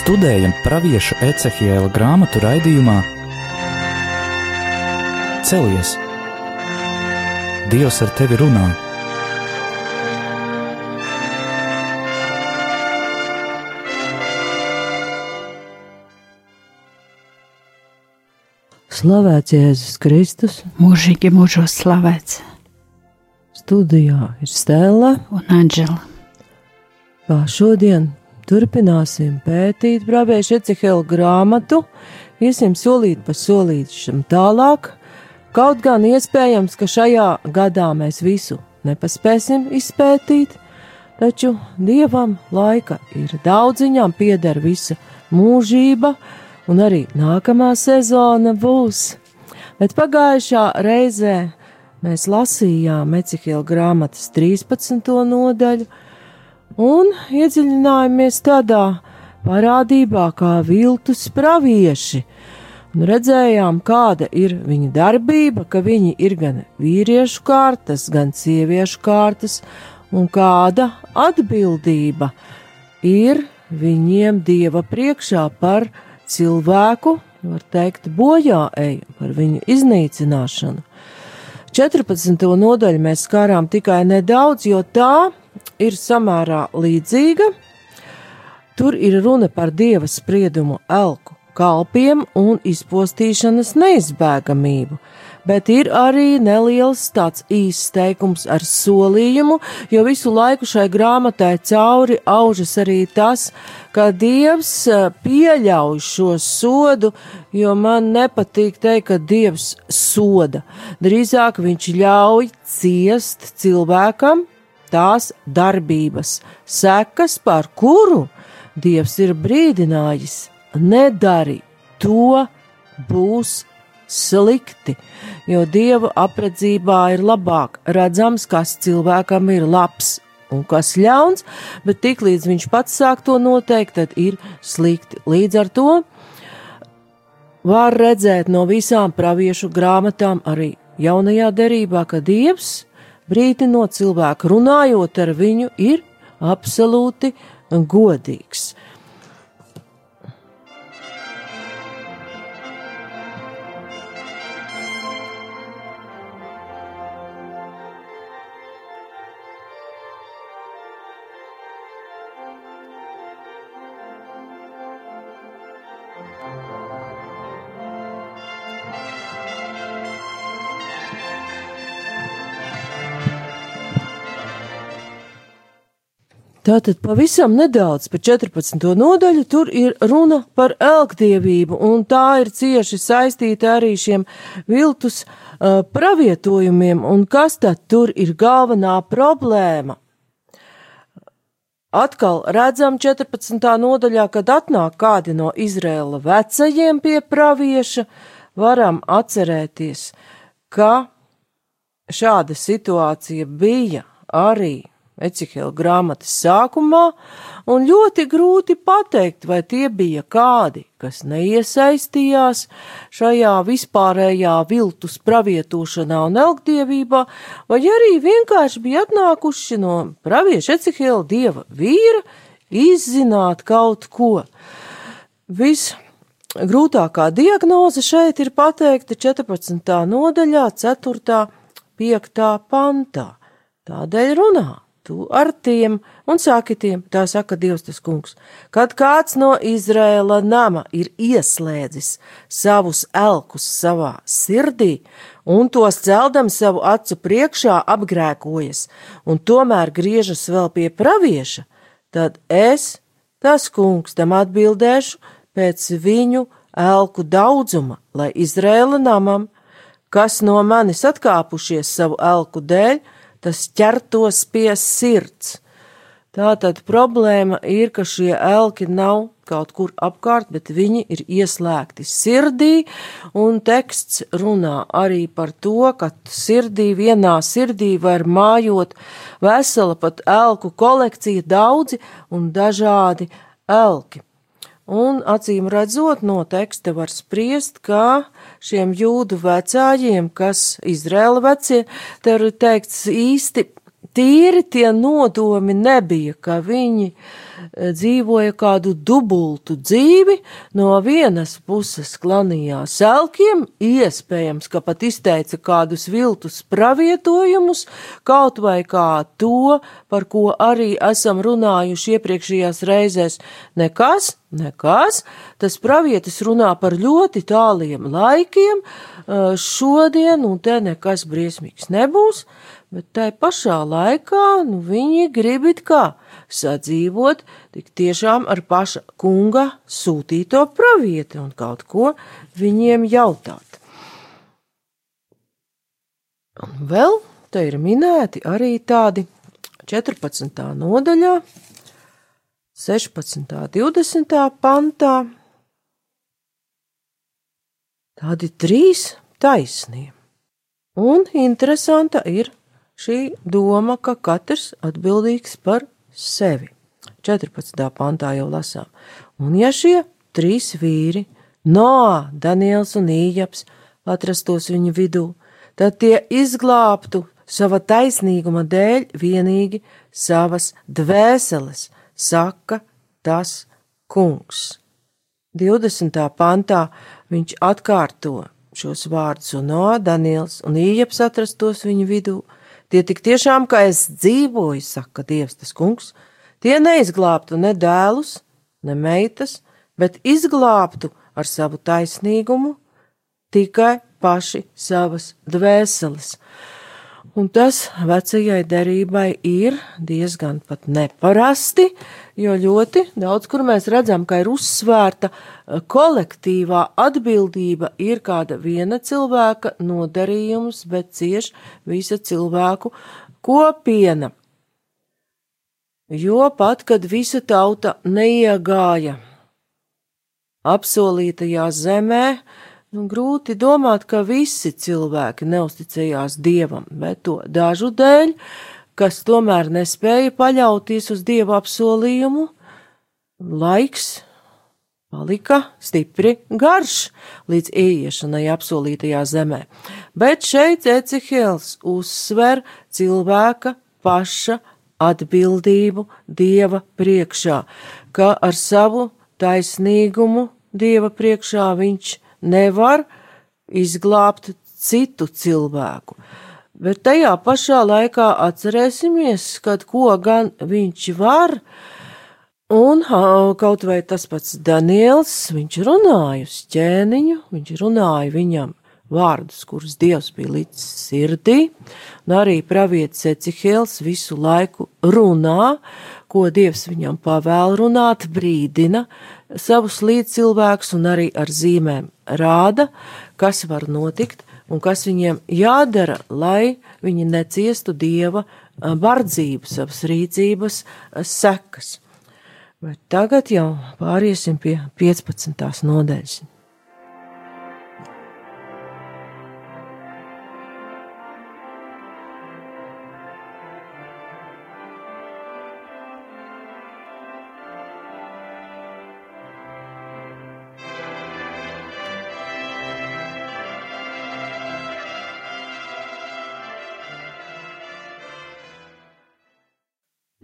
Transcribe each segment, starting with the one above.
Studējam pravieša Ecehiela grāmatu raidījumā Celies! Dievs ar tevi runā! Slavēts Jēzus Kristus, mūžīgi mūžos slavēts, studijā ir Stela. un Anģela. Kā šodien turpināsim pētīt Brābēša Ecehela grāmatu, iesim solīt pa solīšam tālāk, kaut gan iespējams, ka šajā gadā mēs visu nepaspēsim izpētīt, taču Dievam laika ir daudz, viņam pieder visa mūžība, un arī nākamā sezona būs. Bet pagājušā reizē mēs lasījām Ecehela grāmatas 13. nodaļu, un iedziļinājāmies tādā parādībā kā viltus pravieši, un redzējām, kāda ir viņa darbība, ka viņi ir gan vīriešu kārtas, gan sieviešu kārtas, un kāda atbildība ir viņiem dieva priekšā par cilvēku, var teikt, bojā eju, par viņu iznīcināšanu. 14. nodaļu mēs skārām tikai nedaudz, jo tā ir samērā līdzīga. Tur ir runa par dieva spriedumu elku kalpiem un izpostīšanas neizbēgamību, bet ir arī neliels tāds īsts teikums ar solījumu, jo visu laiku šai grāmatai cauri aužas arī tas, ka Dievs eh, pieļauj šo sodu, jo man nepatīk teikt, ka Dievs soda. Drīzāk viņš ļauj ciest cilvēkam tās darbības, sekas, par kuru Dievs ir brīdinājis, nedari to, būs slikti, jo Dieva apredzībā ir labāk redzams, kas cilvēkam ir labs un kas ļauns, bet tiklīdz viņš pats sāk to noteikt, tad ir slikti. Līdz ar to var redzēt no visām praviešu grāmatām arī jaunajā derībā, ka Dievs brīdinot cilvēku, runājot ar viņu, ir absolūti godīgs. Tātad pavisam nedaudz par 14. nodaļu tur ir runa par elgdievību, un tā ir cieši saistīta arī šiem viltus uh, pravietojumiem, un kas tad tur ir galvenā problēma? Atkal redzam 14. nodaļā, kad atnāk kādi no Izrēla vecajiem pie pravieša, varam atcerēties, ka šāda situācija bija arī Ecihela grāmatas sākumā, un ļoti grūti pateikt, vai tie bija kādi, kas neiesaistījās šajā vispārējā viltus pravietošanā un elgdievībā, vai arī vienkārši bija atnākuši no pravieša Ecihela dieva vīra izzināt kaut ko. Visgrūtākā diagnoze šeit ir pateikta 14. nodaļā, 4. 5. pantā. Tādēļ runā tu ar tiem un saki tiem, tā saka Dievs tas kungs, kad kāds no Izrēla nama ir ieslēdzis savus elkus savā sirdī un tos celdam savu acu priekšā apgrēkojas un tomēr griežas vēl pie pravieša, tad es, tas kungs, tam atbildēšu pēc viņu elku daudzuma, lai Izrēla namam, kas no manis atkāpušies savu elku dēļ, tas ķertos pie sirds. Tātad problēma ir, ka šie elki nav kaut kur apkārt, bet viņi ir ieslēgti sirdī, un teksts runā arī par to, ka sirdī, vienā sirdī var mājot vesela pat elku kolekcija, daudzi un dažādi elki. Un acīm redzot, no teksta var spriest, ka šiem jūdu vecājiem, kas Izraela vecie, te ir teikts īsti tīri tie nodomi nebija, ka viņi dzīvoja kādu dubultu dzīvi, no vienas puses klanījās elkiem, iespējams, ka pat izteica kādus viltus pravietojumus, kaut vai kā to, par ko arī esam runājuši iepriekšējās reizēs. Nekas, nekas, tas pravietis runā par ļoti tāliem laikiem, e, šodien, un te nekas briesmīgs nebūs, bet tai pašā laikā nu, viņi grib it kā sadzīvot tik tiešām ar paša kunga sūtīto pravieti un kaut ko viņiem jautāt. Un vēl te ir minēti arī tādi 14. nodaļā, 16. 20. pantā, tādi trīs taisnie. Un interesanta ir šī doma, ka katrs atbildīgs par sevi. 14. pantā jau lasām. Un ja šie trīs vīri, Noā, Daniels un Ījaps, atrastos viņa vidū, tad tie izglābtu sava taisnīguma dēļ vienīgi savas dvēseles, saka tas kungs. 20. pantā viņš atkārto šos vārdus, un Noā, Daniels un Ījaps atrastos viņa vidū, Tie tik tiešām, kā es dzīvoju, saka Dievs tas kungs, tie neizglābtu ne dēlus, ne meitas, bet izglābtu ar savu taisnīgumu tikai paši savas dvēseles. Un tas vecajai derībai ir diezgan pat neparasti, jo ļoti daudz, kur mēs redzam, ka ir uzsvērta eh, kolektīvā atbildība, ir kāda viena cilvēka nodarījums, bet cieš visa cilvēku kopiena. Jo pat, kad visa tauta neiegāja apsolītajā zemē, Nu, grūti domāt, ka visi cilvēki neusticējās dievam, bet to dažu dēļ, kas tomēr nespēja paļauties uz dievu apsolījumu, laiks palika stipri garš līdz ieiešanai apsolītajā zemē. Bet šeit Ecihēls uzsver cilvēka paša atbildību dieva priekšā, ka ar savu taisnīgumu dieva priekšā viņš nevar izglābt citu cilvēku. Bet tajā pašā laikā atcerēsimies, kad ko gan viņš var, un kaut vai tas pats Daniels, viņš runāja uz ķēniņu, viņš runāja viņam vārdus, kurus Dievs bija līdz sirdī, un arī pravietis Ecihēls visu laiku runā, ko Dievs viņam pavēl runāt, brīdina savus līdzcilvēkus un arī ar zīmēm rāda, kas var notikt un kas viņiem jādara, lai viņi neciestu Dieva bardzību, savas rīcības sekas. Bet tagad jau pāriesim pie 15. nodaļas.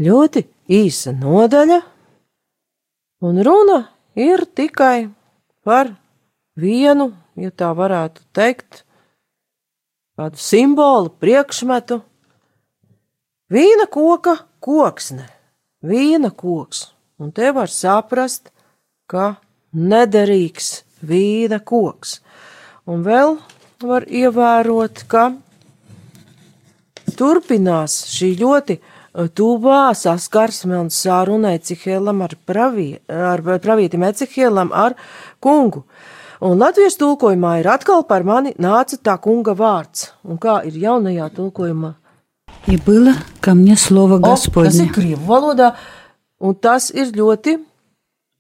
Ļoti īsa nodaļa, un runa ir tikai par vienu, ja tā varētu teikt, kādu simbolu, priekšmetu. Vīna koka koksne, vīna koks, un te var saprast, ka nederīgs vīna koks. Un vēl var ievērot, ka turpinās šī ļoti tuvā saskarsme un sāruna Ecihēlam ar, pravie, ar pravietim Ecihēlam ar kungu. Un latviešu tulkojumā ir atkal par mani nāca tā kunga vārds. Un kā ir jaunajā tulkojumā? И было ко мне слово Господне. Tas ir krievu valodā, un tas ir ļoti,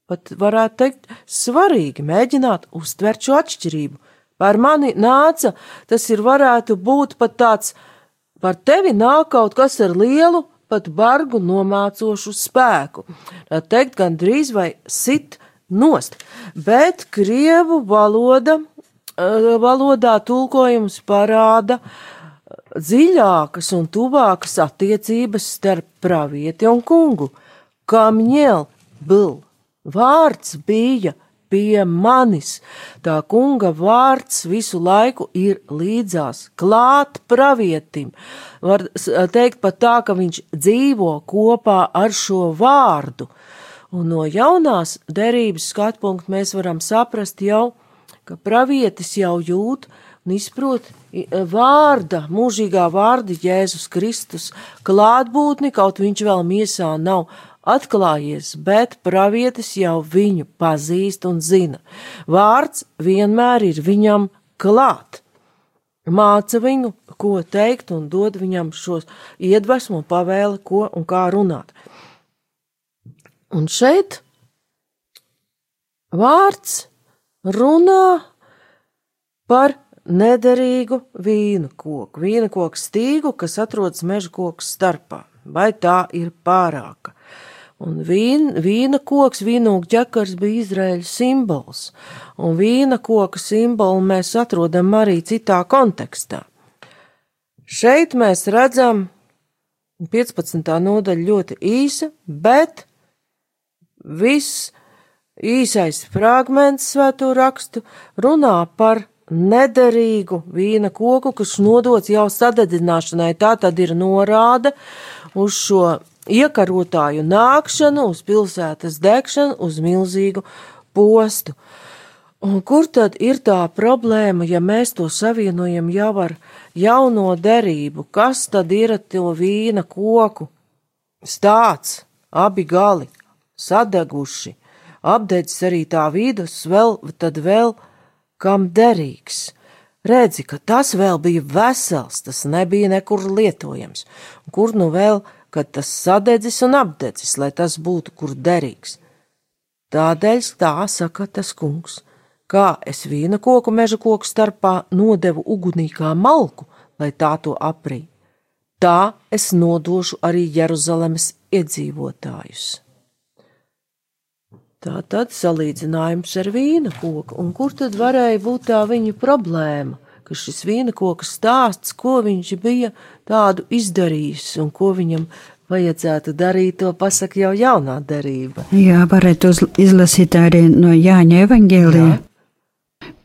pat varētu teikt, svarīgi mēģināt uztvert šo atšķirību. Par mani nāca, tas ir varētu būt pat tāds, par tevi nāk kaut kas ar lielu pat bargu nomācošu spēku. Tā teikt, gan drīz vai sit nost, bet krievu valoda, eh, valodā tulkojums parāda dziļākas un tuvākas attiecības starp pravieti un kungu. Kamņēl bil, vārds bija pie manis. Tā kunga vārds visu laiku ir līdzās, klāt pravietim. Var teikt pat tā, ka viņš dzīvo kopā ar šo vārdu. Un no jaunās derības skatu punkta mēs varam saprast jau, ka pravietis jau jūt un izprot vārda, mūžīgā vārda Jēzus Kristus klātbūtni, kaut viņš vēl miesā nav atklājies, bet pravietis jau viņu pazīst un zina. Vārds vienmēr ir viņam klāt. Māca viņu, ko teikt, un dod viņam šos iedvesmu un pavēli, ko un kā runāt. Un šeit vārds runā par nederīgu vīna koku, vīna koku stīgu, kas atrodas meža koku starpā. Vai tā ir pārāka? Un vīn, vīna koks, vīnogu ķekars bija Izraēļa simbols, un vīna koka simbolu mēs atrodam arī citā kontekstā. Šeit mēs redzam 15. nodaļa ļoti īsa, bet viss īsais fragments svēto rakstu runā par nederīgu vīna koku, kas nodots jau sadedzināšanai. Tā tad ir norāde uz šo iekarotāju nākšanu, uz pilsētas degšanu, uz milzīgu postu. Un kur tad ir tā problēma, ja mēs to savienojam jau ar jauno derību? Kas tad ir to vīna koku? Stāts, abi gali, sadeguši, apdedzis arī tā vidus, vēl, tad vēl kam derīgs. Redzi, ka tas vēl bija vesels, tas nebija nekur lietojams. Kur nu vēl kad tas sadedzis un apdedzis, lai tas būtu kur derīgs. Tādēļ tā saka tas kungs, kā es vīna koku meža koku starpā nodevu ugunīgā malku, lai tā to aprī. Tā es nodošu arī Jeruzalemes iedzīvotājus. Tā tad salīdzinājums ar vīna koku, un kur tad varēja būt tā viņa problēma? ka šis vīna koks stāsts, ko viņš bija tādu izdarījis un ko viņam vajadzētu darīt, to pasaka jau jaunā darība. Jā, varētu izlasīt arī no Jāņa evaņģēlija.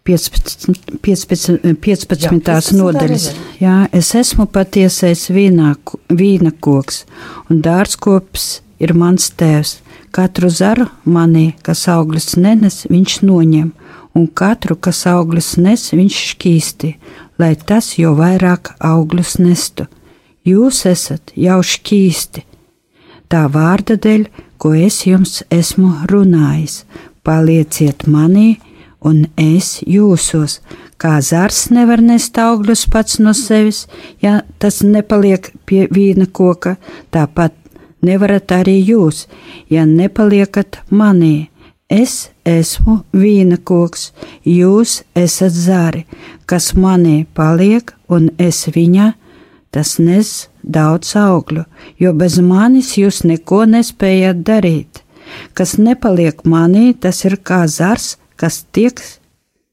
15, 15, 15 Jā, nodaļas. Jā, es esmu patiesais vīnā, vīna koks, un dārzkops ir mans tēvs. Katru zaru manī, kas augļus nenes, viņš noņem, un katru, kas augļus nes, viņš šķīsti, lai tas jau vairāk augļus nestu. Jūs esat jau šķīsti, tā vārda dēļ, ko es jums esmu runājis. Palieciet manī, un es jūsos, kā zars nevar nest augļus pats no sevis, ja tas nepaliek pie vīna koka, tāpat nevarat arī jūs, ja nepaliekat manī. Es esmu vīna koks, jūs esat zari, kas manī paliek, un es viņā, tas nes daudz augļu, jo bez manis jūs neko nespējat darīt. Kas nepaliek manī, tas ir kā zars, kas tiek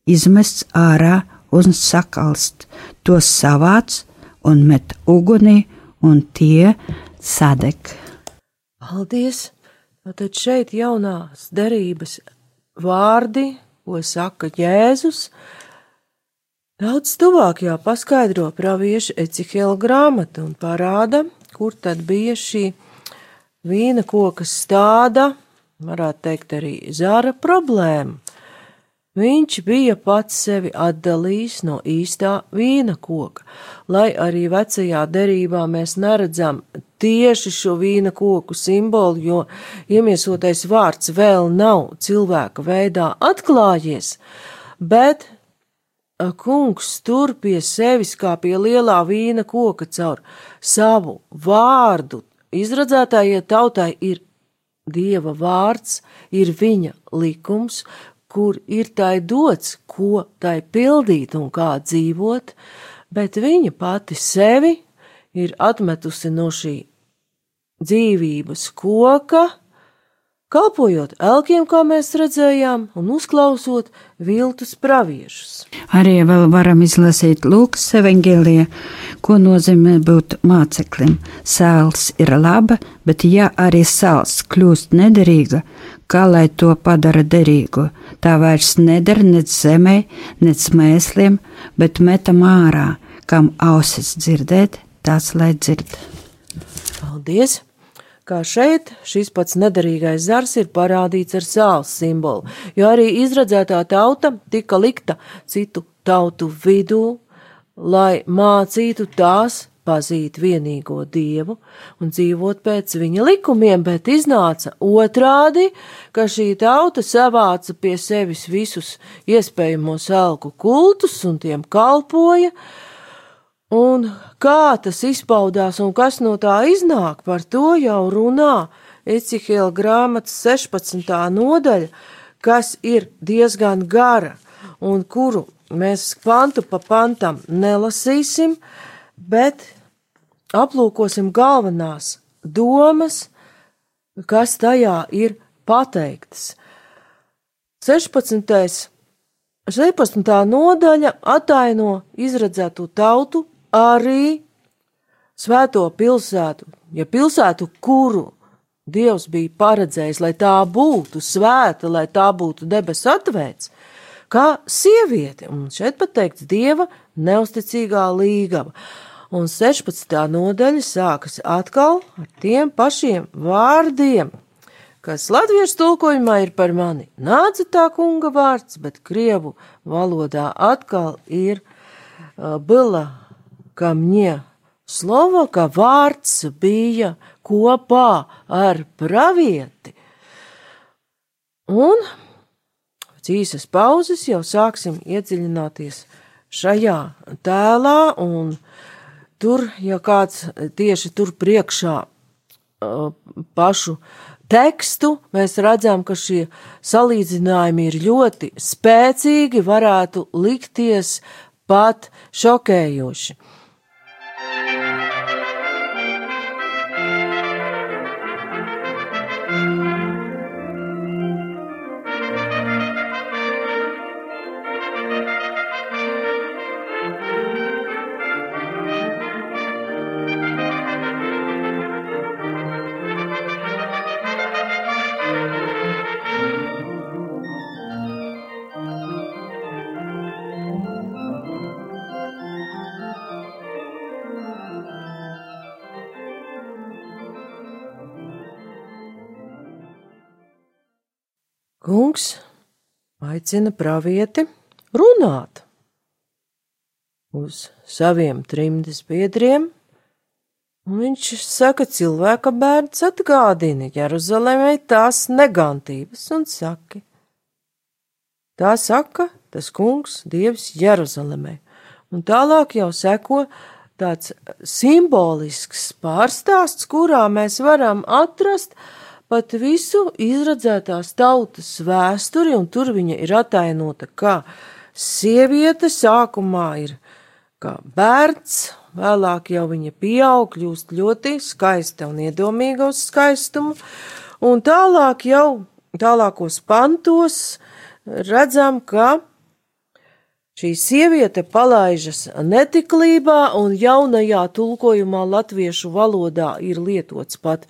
izmests ārā un sakalst, tos savāc un met ugunī, un tie sadeg. Paldies! Tad šeit jaunās derības vārdi, ko saka Jēzus, daudz tuvāk jau paskaidro pravieša Ecihela grāmata un parāda, kur tad bija šī vīna koka stāda, varētu teikt arī zāra problēma. Viņš bija pats sevi atdalījis no īstā vīna koka, lai arī vecajā derībā mēs neredzam tieši šo vīna koku simbolu, jo iemiesotais vārds vēl nav cilvēka veidā atklājies, bet kungs tur pie sevis kā pie lielā vīna koka caur savu vārdu. Izradzētājai tautai ir Dieva vārds, ir viņa likums, kur ir tai dots, ko tai pildīt un kā dzīvot, bet viņa pati sevi ir atmetusi no šī dzīvības koka, kalpojot elkiem, kā mēs redzējām, un uzklausot viltus praviešus. Arī vēl varam izlasīt Lūkas evanģēlijā, Ko nozīmē būt māceklim? Sēls ir laba, bet ja arī sāls kļūst nederīga, kā lai to padara derīgu? Tā vairs neder nec zemē, nec mēsliem, bet metam ārā, kam ausis dzirdēt, tās lai dzird. Paldies! Kā šeit šis pats nederīgais zars ir parādīts ar sāls simbolu, jo arī izredzētā tauta tika likta citu tautu vidū, lai mācītu tās pazīt vienīgo dievu un dzīvot pēc viņa likumiem, bet iznāca otrādi, ka šī tauta savāca pie sevis visus iespējamos elku kultus un tiem kalpoja, Un kā tas izpaudās un kas no tā iznāk, par to jau runā Ecihela grāmatas 16. nodaļa, kas ir diezgan gara un kuru mēs pantu pa pantam nelasīsim, bet aplūkosim galvenās domas, kas tajā ir pateiktas. 16. 17. nodaļa ataino izredzētu tautu arī svēto pilsētu, ja pilsētu, kuru Dievs bija paredzējis, lai tā būtu svēta, lai tā būtu debesu atvērts, kā sieviete, un šeit pat teikts Dieva neusticīgā līgava. Un 16. nodaļa sākas atkal ar tiem pašiem vārdiem, kas latviešu tulkojumā ir par mani. Nāca tā kunga vārds, bet krievu valodā atkal ir uh, bila ka mņie Slovaka vārds bija kopā ar pravieti. Un pēc īsas pauzes jau sāksim iedziļināties šajā tēlā, un tur, ja kāds tieši tur priekšā pašu tekstu, mēs redzam, ka šie salīdzinājumi ir ļoti spēcīgi, varētu likties pat šokējoši. Aicina pravieti runāt uz saviem trimdes biedriem, un viņš saka, cilvēka bērns atgādina Jeruzalemei tās negantības un saka, tā saka tas kungs, dievs Jeruzalemei, un tālāk jau seko tāds simbolisks pārstāsts, kurā mēs varam atrast, uh, pat visu izradzētās tautas vēsturi, un tur viņa ir atainota kā sieviete, sākumā ir kā bērns, vēlāk jau viņa pieaug, kļūst ļoti skaista un iedomīga uz skaistumu, un tālāk jau tālākos pantos redzam, ka Šī sieviete palaižas netiklībā, un jaunajā tulkojumā latviešu valodā ir lietots pat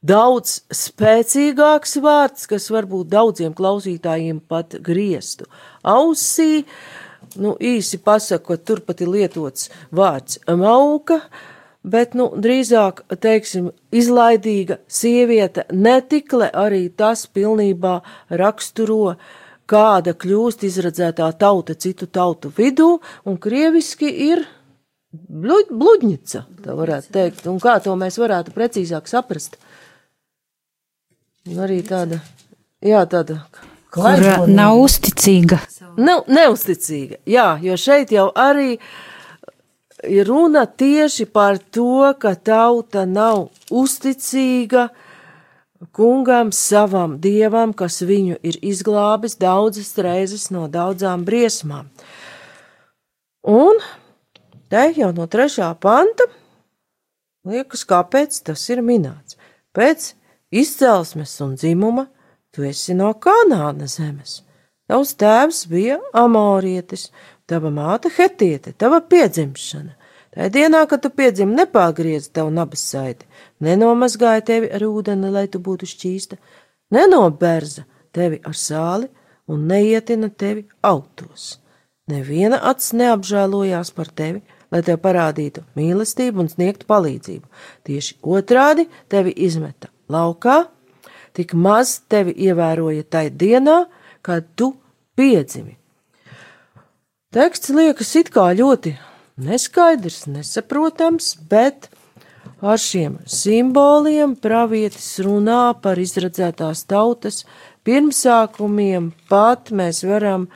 daudz spēcīgāks vārds, kas varbūt daudziem klausītājiem pat grieztu ausī. Nu, īsi pasakot, turpat ir lietots vārds mauka, bet, nu, drīzāk, teiksim, izlaidīga sieviete netikle arī tas pilnībā raksturo, kāda kļūst izredzētā tauta citu tautu vidū, un krieviski ir bluģņica, tā varētu teikt, un kā to mēs varētu precīzāk saprast. Arī tāda, jā, tāda Kura nav uzticīga. Nav neusticīga, jā, jo šeit jau arī ir runa tieši par to, ka tauta nav uzticīga kungam, savam dievam, kas viņu ir izglābis daudzas reizes no daudzām briesmām. Un te jau no trešā panta liekas, kāpēc tas ir minēts. Pēc izcelsmes un dzimuma, tu esi no Kanāna zemes. Tavs tēvs bija amorietis, tava māte hetiete, tava piedzimšana. Tā dienā, kad tu piedzimi, nepāgriez tavu nabasaiti, nenomazgāja tevi ar ūdeni, lai tu būtu šķīsta, nenoberza tevi ar sāli un neietina tevi autos. Neviena acis neapžēlojās par tevi, lai tev parādītu mīlestību un sniegtu palīdzību. Tieši otrādi tevi izmeta laukā, tik maz tevi ievēroja tai dienā, kad tu piedzimi. Teksts liekas it kā ļoti neskaidrs, nesaprotams, bet ar šiem simboliem pravietis runā par izredzētās tautas pirmsākumiem, pat mēs varam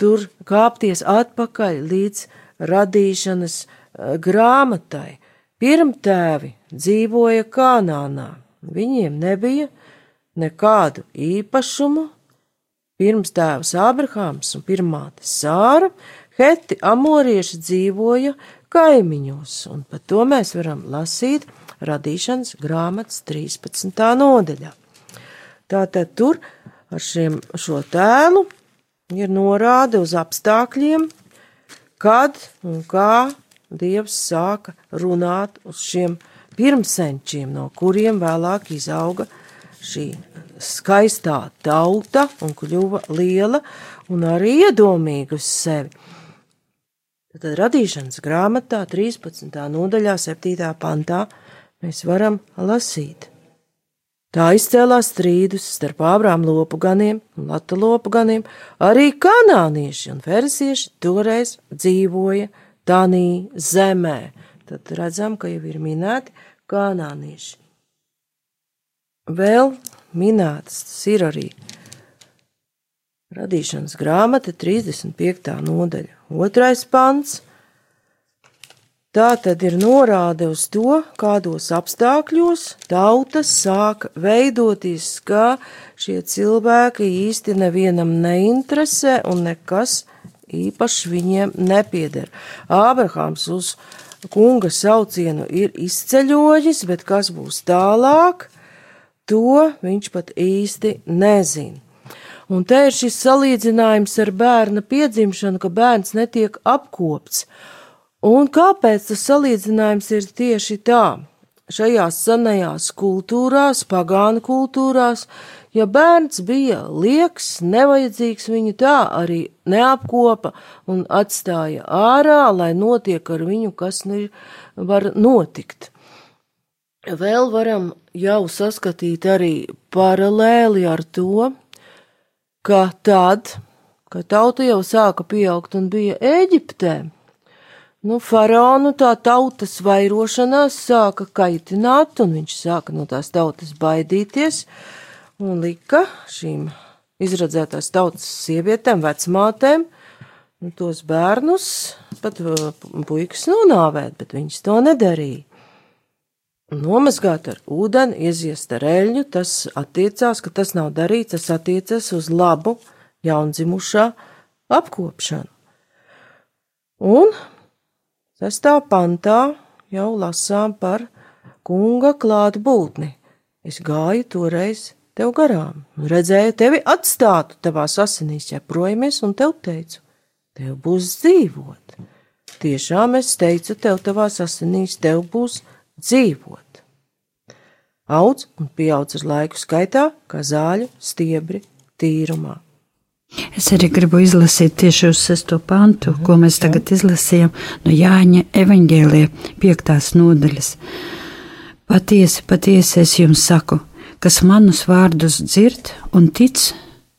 tur kāpties atpakaļ līdz radīšanas eh, grāmatai. Pirmtēvi dzīvoja Kanānā. Viņiem nebija nekādu īpašumu. Pirms tēvs Ābrahāms un pirmāte Sāra, Heti amorieši dzīvoja kaimiņos, un par to mēs varam lasīt radīšanas grāmatas 13. nodaļā. Tātad tur ar šiem, šo tēlu ir norāde uz apstākļiem, kad un kā Dievs sāka runāt uz šiem pirmsenčiem, no kuriem vēlāk izauga šī skaistā tauta un kļuva liela un arī iedomīga uz sevi. Tad radīšanas grāmatā 13. nodaļā 7. pantā mēs varam lasīt. Tā izcēlās strīdus starp ābrām lopu ganiem un lata lopu ganiem, arī kanānieši un ferisieši toreiz dzīvoja Tanī zemē. Tad redzam, ka jau ir minēti kanānieši. Vēl minētas tas ir arī radīšanas grāmata 35. nodaļa, otrais pants Tā tad ir norāde uz to, kādos apstākļos tautas sāk veidoties, ka šie cilvēki īsti nevienam neinteresē un nekas īpaši viņiem nepieder. Ābrahāms uz kunga saucienu ir izceļojis, bet kas būs tālāk, to viņš pat īsti nezina. Un te ir šis salīdzinājums ar bērna piedzimšanu, ka bērns netiek apkopts. Un kāpēc tas salīdzinājums ir tieši tā? Šajās senajās kultūrās, pagānu kultūrās, ja bērns bija lieks, nevajadzīgs, viņu tā arī neapkopa un atstāja ārā, lai notiek ar viņu, kas nu var notikt. Vēl varam jau saskatīt arī paralēli ar to, ka tad, kad tauta jau sāka pieaugt un bija Ēģiptē, Nu, faraonu tā tautas vairošanās sāka kaitināt, un viņš sāka no tās tautas baidīties, un lika šīm izradzētās tautas sievietēm, vecmātēm, nu, tos bērnus, pat uh, puikas nonāvēt, bet viņas to nedarīja. Nomazgāt ar ūdeni, ieziest ar eļļu, tas attiecās, ka tas nav darīts, tas attiecas uz labu jaundzimušā apkopšanu. Un Sestā pantā jau lasām par kunga klātbūtni. Es gāju toreiz tev garām, un redzēju tevi atstātu tavās asinīs, ja projamies, un tev teicu, tev būs dzīvot. Tiešām es teicu tev tavās asinīs, tev būs dzīvot. Audz un pieaudz ar laiku skaitā, kā zāļu stiebri tīrumā. Es arī gribu izlasīt tieši uz sesto pantu, ko mēs tagad izlasījām no Jāņa evaņģēlija piektās nodaļas. Patiesi, patiesi es jums saku, kas manus vārdus dzird un tic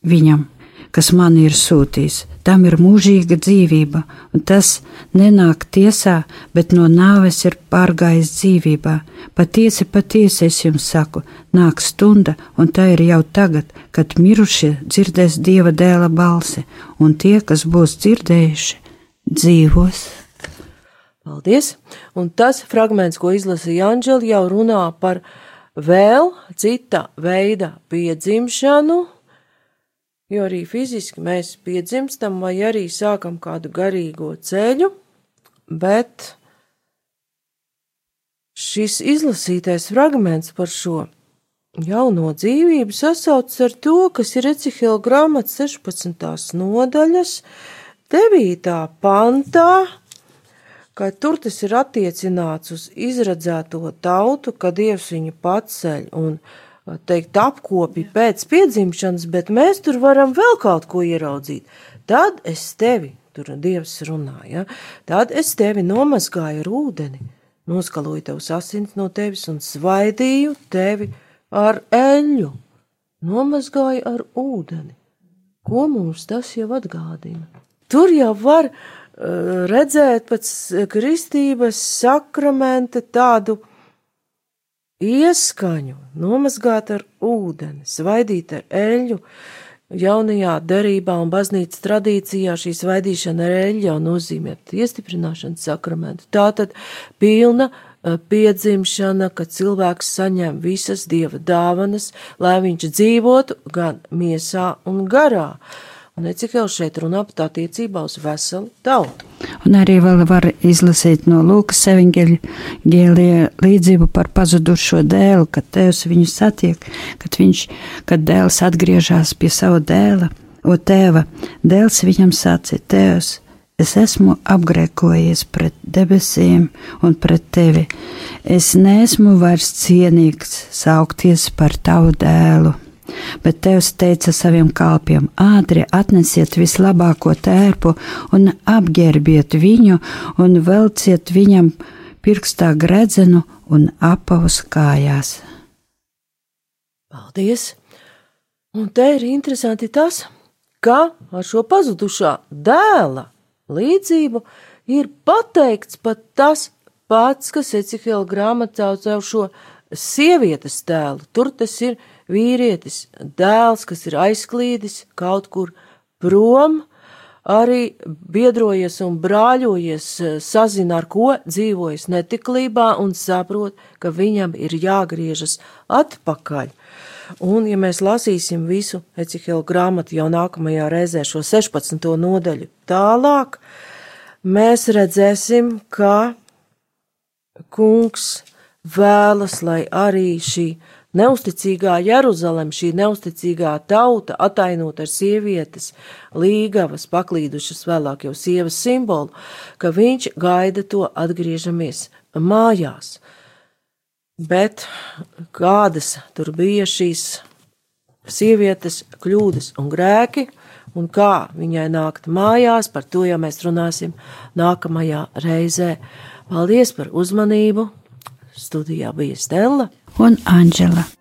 viņam, kas man ir sūtījis, tam ir mūžīga dzīvība, un tas nenāk tiesā, bet no nāves ir pārgājis dzīvībā. Patiesi, patiesi es jums saku, nāk stunda, un tā ir jau tagad, kad mirušie dzirdēs dieva dēla balsi, un tie, kas būs dzirdējuši, dzīvos. Paldies! Un tas fragments, ko izlasīja Anģela, jau runā par vēl cita veida piedzimšanu, jo arī fiziski mēs piedzimstam vai arī sākam kādu garīgo ceļu, bet šis izlasītais fragments par šo jauno dzīvību sasaucas ar to, kas ir Ecihila grāmatas 16. nodaļas 9. pantā, ka tur tas ir attiecināts uz izredzēto tautu, ka Dievs viņu paceļ un, teikt, apkopi pēc piedzimšanas, bet mēs tur varam vēl kaut ko ieraudzīt. Tad es tevi, tur Dievs runāja, ja? tad es tevi nomazgāju ar ūdeni, noskaloju tavus asins no tevis un svaidīju tevi ar eļļu, nomazgāju ar ūdeni. Ko mums tas jau atgādina? Tur jau var uh, redzēt pēc kristības sakramenta tādu ieskaņu, nomazgāt ar ūdeni, svaidīt ar eļļu. Jaunajā derībā un baznīcas tradīcijā šī svaidīšana ar eļļu jau nozīmē iestiprināšanas sakramentu. Tā tad pilna uh, piedzimšana, kad cilvēks saņem visas dieva dāvanas, lai viņš dzīvotu gan miesā un garā. Uh, Un Ecikēls šeit runā par attiecībā uz veselu tautu. Un arī vēl var izlasīt no Lūkas evaņģēlija līdzību par pazudušo dēlu, kad tēvs viņu satiek, kad viņš, kad dēls atgriežas pie sava dēla, o tēva, dēls viņam sacīja, tēvs, es esmu apgrēkojies pret debesīm un pret tevi. Es neesmu vairs cienīgs saukties par tavu dēlu bet Tevs teica saviem kalpiem: ātri atnesiet vislabāko tērpu un apģērbiet viņu un velciet viņam pirkstā gredzenu un apavus kājās. Paldies! Un te ir interesanti tas, ka ar šo pazudušā dēla līdzību ir pateikts pat tas pats, kas Ecihela grāmatā cauc šo sievietes tēlu. Tur tas ir vīrietis, dēls, kas ir aizklīdis kaut kur prom, arī biedrojies un brāļojies, sazina, ar ko dzīvojas netiklībā un saprot, ka viņam ir jāgriežas atpakaļ. Un, ja mēs lasīsim visu Ecihela grāmatu jau nākamajā reizē, šo 16. nodaļu tālāk, mēs redzēsim, ka kungs vēlas, lai arī šī Neusticīgā Jeruzalem, šī neusticīgā tauta, atainot ar sievietes, līgavas, paklīdušas vēlāk jau sievas simbolu, ka viņš gaida to atgriežamies mājās. Bet kādas tur bija šīs sievietes kļūdas un grēki, un kā viņai nākt mājās, par to jau mēs runāsim nākamajā reizē. Paldies par uzmanību! Studijā bija Stela un Anģela.